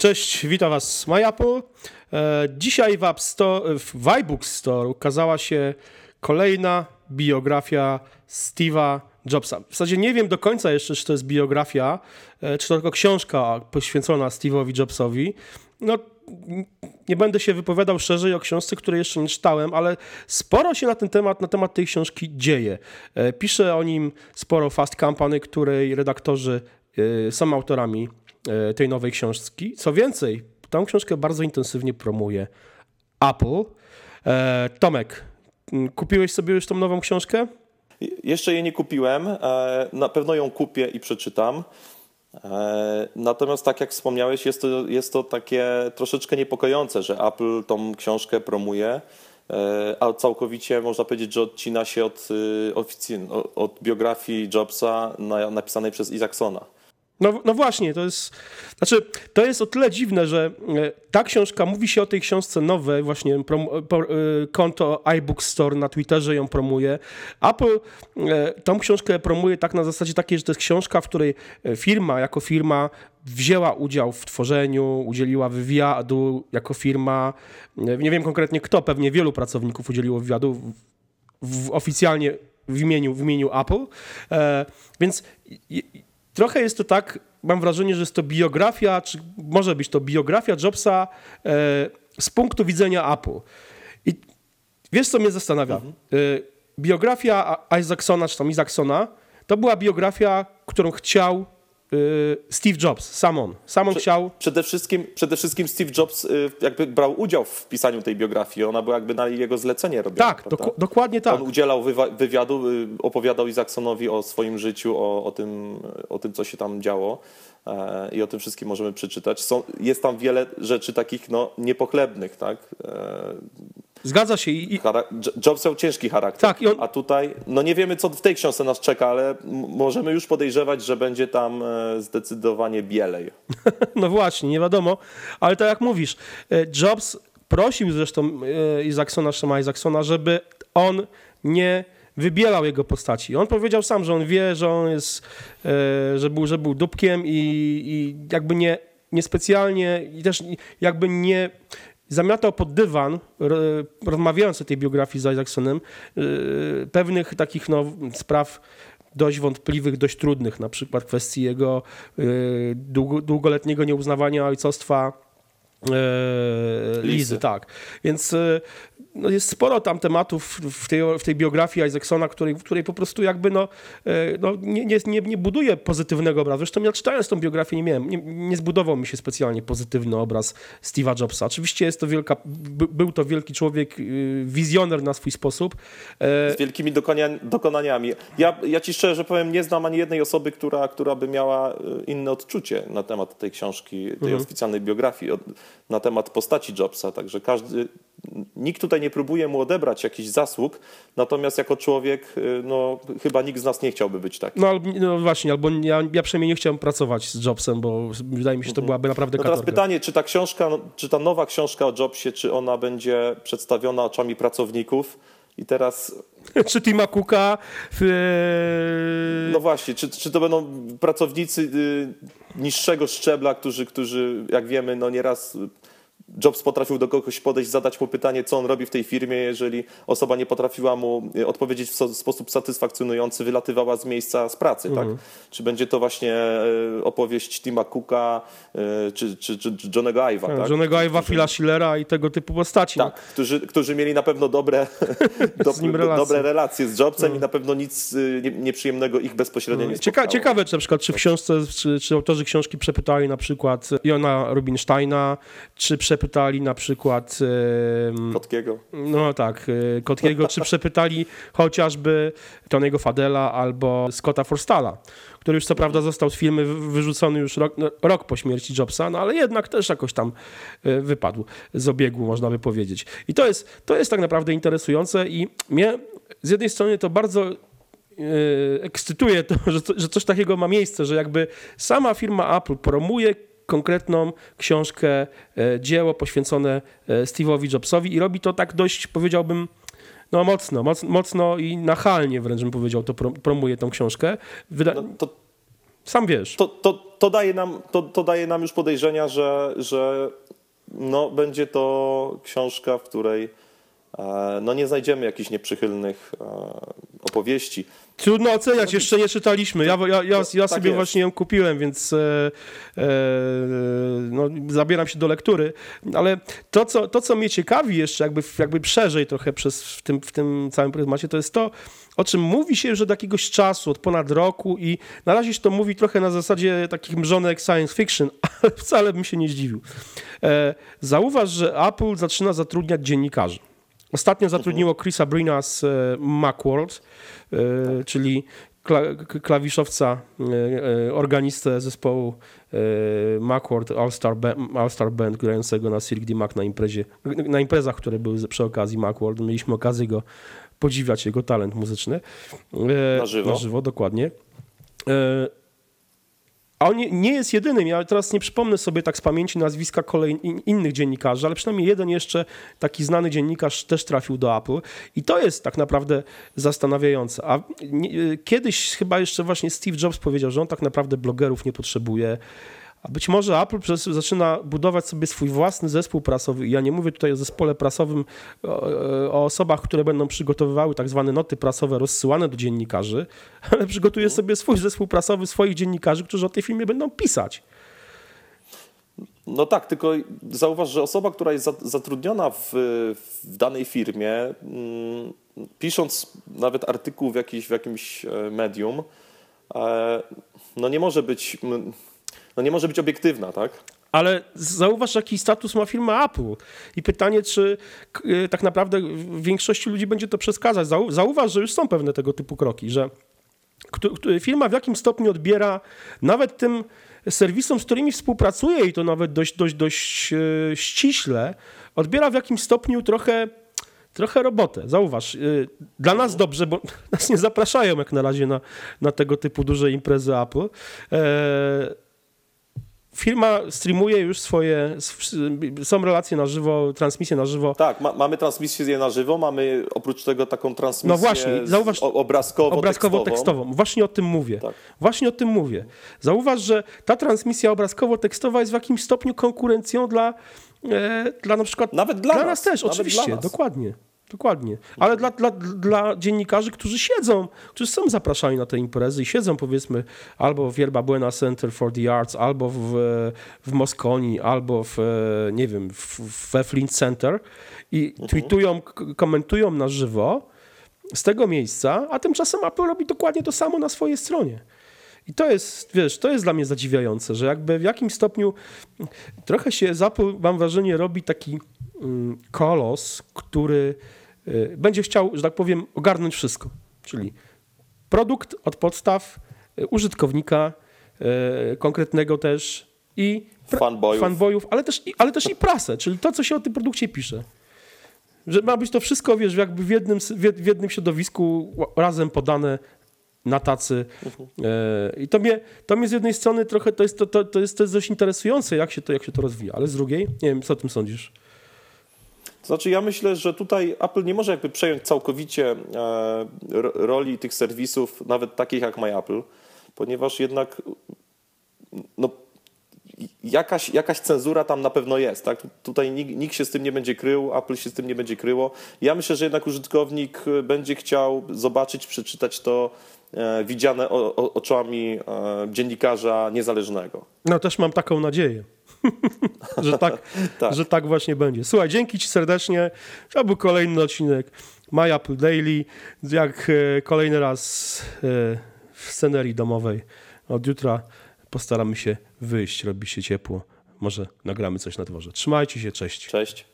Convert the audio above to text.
Cześć, witam Was z MyApple. E, dzisiaj w, App Store, w iBook Store ukazała się kolejna biografia Steve'a Jobsa. W zasadzie nie wiem do końca jeszcze, czy to jest biografia, e, czy to tylko książka poświęcona Steve'owi Jobsowi. No, nie będę się wypowiadał szerzej o książce, której jeszcze nie czytałem, ale sporo się na ten temat, na temat tej książki dzieje. E, pisze o nim sporo Fast Company, której redaktorzy są autorami tej nowej książki. Co więcej, tą książkę bardzo intensywnie promuje Apple. E, Tomek, kupiłeś sobie już tą nową książkę? Jeszcze jej nie kupiłem. E, na pewno ją kupię i przeczytam. Natomiast tak jak wspomniałeś, jest to, jest to takie troszeczkę niepokojące, że Apple tą książkę promuje, a całkowicie można powiedzieć, że odcina się od, od biografii Jobsa napisanej przez Isaacsona. No, no właśnie, to jest, znaczy, to jest o tyle dziwne, że e, ta książka, mówi się o tej książce nowej, właśnie prom, pro, e, konto iBook Store na Twitterze ją promuje. Apple e, tą książkę promuje tak na zasadzie takiej, że to jest książka, w której firma jako firma wzięła udział w tworzeniu, udzieliła wywiadu jako firma. Nie wiem konkretnie kto, pewnie wielu pracowników udzieliło wywiadu w, w, oficjalnie w imieniu, w imieniu Apple. E, więc trochę jest to tak, mam wrażenie, że jest to biografia, czy może być to biografia Jobsa e, z punktu widzenia Apple. I wiesz, co mnie zastanawia? Mhm. E, biografia Isaacsona, czy tam Isaacsona, to była biografia, którą chciał Steve Jobs, sam on. Sam on chciał. Przede wszystkim, przede wszystkim Steve Jobs y, jakby brał udział w pisaniu tej biografii. Ona była jakby na jego zlecenie robiona. Tak, dok dokładnie tak. On udzielał wywiadu, y, opowiadał Isaacsonowi o swoim życiu, o, o, tym, o tym, co się tam działo. E, I o tym wszystkim możemy przeczytać. Są, jest tam wiele rzeczy takich no, niepochlebnych, tak? E, Zgadza się. I... Jobs miał ciężki charakter. Tak, on... A tutaj, no nie wiemy, co w tej książce nas czeka, ale możemy już podejrzewać, że będzie tam e, zdecydowanie bielej. no właśnie, nie wiadomo. Ale tak jak mówisz, e, Jobs prosił zresztą e, Isaacsona, Szema Isaacsona, żeby on nie wybielał jego postaci. On powiedział sam, że on wie, że on jest, że był, że był dupkiem i, i jakby nie, niespecjalnie i też jakby nie zamiatał pod dywan, rozmawiając o tej biografii z Isaacsonem, y, pewnych takich no, spraw dość wątpliwych, dość trudnych, na przykład kwestii jego y, długoletniego nieuznawania ojcostwa e, Lizy, tak. Więc y, no jest sporo tam tematów w tej, w tej biografii Isaacsona, której, w której po prostu jakby no, e, no nie, nie, nie buduje pozytywnego obrazu. Zresztą ja czytając tą biografię nie miałem, nie, nie zbudował mi się specjalnie pozytywny obraz Steve'a Jobsa. Oczywiście jest to wielka, by, był to wielki człowiek, y, wizjoner na swój sposób. E, Z wielkimi dokonaniami. Ja, ja ci szczerze powiem, nie znam ani jednej osoby, która, która by miała y, inne odczucie na temat tej książki, tej mhm. oficjalnej biografii, na temat postaci Jobsa. Także każdy, nikt tutaj nie próbuje mu odebrać jakichś zasług, natomiast jako człowiek, y, no chyba nikt z nas nie chciałby być taki. No, no właśnie, albo ja, ja przynajmniej nie chciałem pracować z Jobsem, bo wydaje mi się, że to mhm. byłaby naprawdę no teraz pytanie, czy ta książka, czy ta nowa książka o Jobsie, czy ona będzie przedstawiona oczami pracowników i teraz... czy Tima Cooka? No właśnie, czy, czy to będą pracownicy y, niższego szczebla, którzy, którzy jak wiemy, no nieraz Jobs potrafił do kogoś podejść, zadać mu pytanie, co on robi w tej firmie, jeżeli osoba nie potrafiła mu e, odpowiedzieć w sposób satysfakcjonujący, wylatywała z miejsca z pracy, tak? mhm. tak? Czy będzie to właśnie e, opowieść Tima Cooka, e, czy, czy, czy Johnego Ive'a, tak? tak? Johnego Ive'a, Phila Schillera i tego typu postaci. Tak, którzy, którzy mieli na pewno dobre, do, relacje. dobre relacje z Jobsem mhm. i na pewno nic nieprzyjemnego ich bezpośrednio nie Cieka Ciekawe, czy na przykład, czy w książce, czy, czy autorzy książki przepytali na przykład Jona Rubinsteina, czy przepytali przepytali na przykład... Kotkiego. No tak, e, Kotkiego, czy przepytali chociażby Tony'ego Fadela albo Scotta Forstala, który już co prawda został z firmy wyrzucony już rok, no, rok po śmierci Jobsa, no ale jednak też jakoś tam e, wypadł z obiegu, można by powiedzieć. I to jest, to jest tak naprawdę interesujące i mnie z jednej strony to bardzo e, ekscytuje to, że, że coś takiego ma miejsce, że jakby sama firma Apple promuje konkretną książkę, e, dzieło poświęcone e, Steve'owi Jobsowi i robi to tak dość, powiedziałbym, no mocno, mocno, mocno i nachalnie wręcz bym powiedział, to promuje tą książkę. Wyda no, to Sam wiesz. to, to, to, daje nam, to, to daje nam już podejrzenia, że, że no, będzie to książka, w której e, no, nie znajdziemy jakichś nieprzychylnych opowieści. Trudno oceniać, jeszcze nie czytaliśmy. Ja, ja, ja, ja tak sobie jest. właśnie ją kupiłem, więc e, e, no, zabieram się do lektury. Ale to co, to, co mnie ciekawi jeszcze, jakby, jakby szerzej trochę przez, w, tym, w tym całym pryzmacie, to jest to, o czym mówi się już od jakiegoś czasu, od ponad roku i na razie się to mówi trochę na zasadzie takich mrzonek science fiction, ale wcale bym się nie zdziwił. E, zauważ, że Apple zaczyna zatrudniać dziennikarzy. Ostatnio zatrudniło Chrisa Brina z e, Macworld, e, czyli kla, k- klawiszowca, e, organistę zespołu Macworld All Star, Band, All Star Band grającego na Cirque du Mac na imprezie, na imprezach, które były przy okazji Macworld. Mieliśmy okazję go podziwiać, jego talent muzyczny. Na żywo. Na żywo, dokładnie. E, a on nie, jest jedynym. Ja teraz nie przypomnę sobie tak z pamięci nazwiska kolej, in, innych dziennikarzy, ale przynajmniej jeden jeszcze taki znany dziennikarz też trafił do Apple. I to jest tak naprawdę zastanawiające. A y, kiedyś chyba jeszcze właśnie Steve Jobs powiedział, że on tak naprawdę blogerów nie potrzebuje. A być może Apple zaczyna budować sobie swój własny zespół prasowy. Ja nie mówię tutaj o zespole prasowym, o, o osobach, które będą przygotowywały tak zwane noty prasowe rozsyłane do dziennikarzy, ale przygotuje sobie swój zespół prasowy, swoich dziennikarzy, którzy o tej filmie będą pisać. No tak, tylko zauważ, że osoba, która jest za- zatrudniona w, w danej firmie, mm, pisząc nawet artykuł w, jakiś, w jakimś e, medium, e, no nie może być, no nie może być obiektywna, tak? Ale zauważ, jaki status ma firma Apple. I pytanie, czy y, tak naprawdę większości ludzi będzie to przeskazać. Zau- Zauważ, że już są pewne tego typu kroki, że firma w jakim stopniu odbiera nawet tym serwisom, z którymi współpracuje i to nawet dość, dość, dość e, ściśle, odbiera w jakimś stopniu trochę, trochę robotę. Zauważ, e, dla nas dobrze, bo nas nie zapraszają jak na razie na, na tego typu duże imprezy Apple. Firma streamuje już swoje, są relacje na żywo, transmisje na żywo. Tak, ma, mamy transmisję na żywo, mamy oprócz tego taką transmisję No właśnie, zauważ- o- obrazkowo-tekstową. Obrazkowo-tekstową. Właśnie o tym mówię. Tak. Właśnie o tym mówię. Zauważ, że ta transmisja obrazkowo-tekstowa jest w jakimś stopniu konkurencją dla, e, dla na przykład... Nawet dla nas. nas, też, nawet oczywiście. dla. Dokładnie. Dokładnie. Ale dla, dla, dla dziennikarzy, którzy siedzą, którzy są zapraszani na te imprezy i siedzą powiedzmy albo w Yerba Buena Center for the Arts, albo w, w Mosconi, albo w, e, nie wiem, w, we Flint Center i Mhm. tweetują, komentują na żywo z tego miejsca, a tymczasem Apple robi dokładnie to samo na swojej stronie. I to jest, wiesz, to jest dla mnie zadziwiające, że jakby w jakimś stopniu trochę się Apple, mam wrażenie, robi taki mm, kolos, który będzie chciał, że tak powiem, ogarnąć wszystko. Czyli produkt od podstaw, y, użytkownika y, konkretnego też i Fanboyów. fanboyów ale, też, i- ale też i prasę, czyli to, co się o tym produkcie pisze. Że ma być to wszystko, wiesz, jakby w jednym, w jed- w jednym środowisku razem podane na tacy. E, I to mnie, to mnie z jednej strony trochę, to jest, to, to, to jest, to jest dość interesujące, jak się, to, jak się to rozwija, ale z drugiej, nie wiem, co o tym sądzisz? Znaczy, ja myślę, że tutaj Apple nie może jakby przejąć całkowicie e, ro- roli tych serwisów, nawet takich jak MyApple, ponieważ jednak no, jakaś, jakaś cenzura tam na pewno jest. Tak? Tutaj nikt, nikt się z tym nie będzie krył, Apple się z tym nie będzie kryło. Ja myślę, że jednak użytkownik będzie chciał zobaczyć, przeczytać to e, widziane o, o, oczami e, dziennikarza niezależnego. No też mam taką nadzieję, że, tak, Tak. że tak właśnie będzie. Słuchaj, dzięki Ci serdecznie. To był kolejny odcinek My Apple Daily. Jak e, kolejny raz e, w scenerii domowej. Od jutra postaramy się wyjść, robi się ciepło. Może nagramy coś na dworze. Trzymajcie się, cześć. Cześć.